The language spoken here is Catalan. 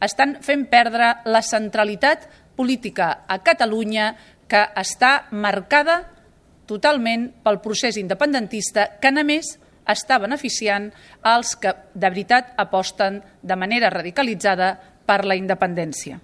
estan fent perdre la centralitat política a Catalunya que està marcada totalment pel procés independentista que a més, està beneficiant als que de veritat aposten de manera radicalitzada per la independència.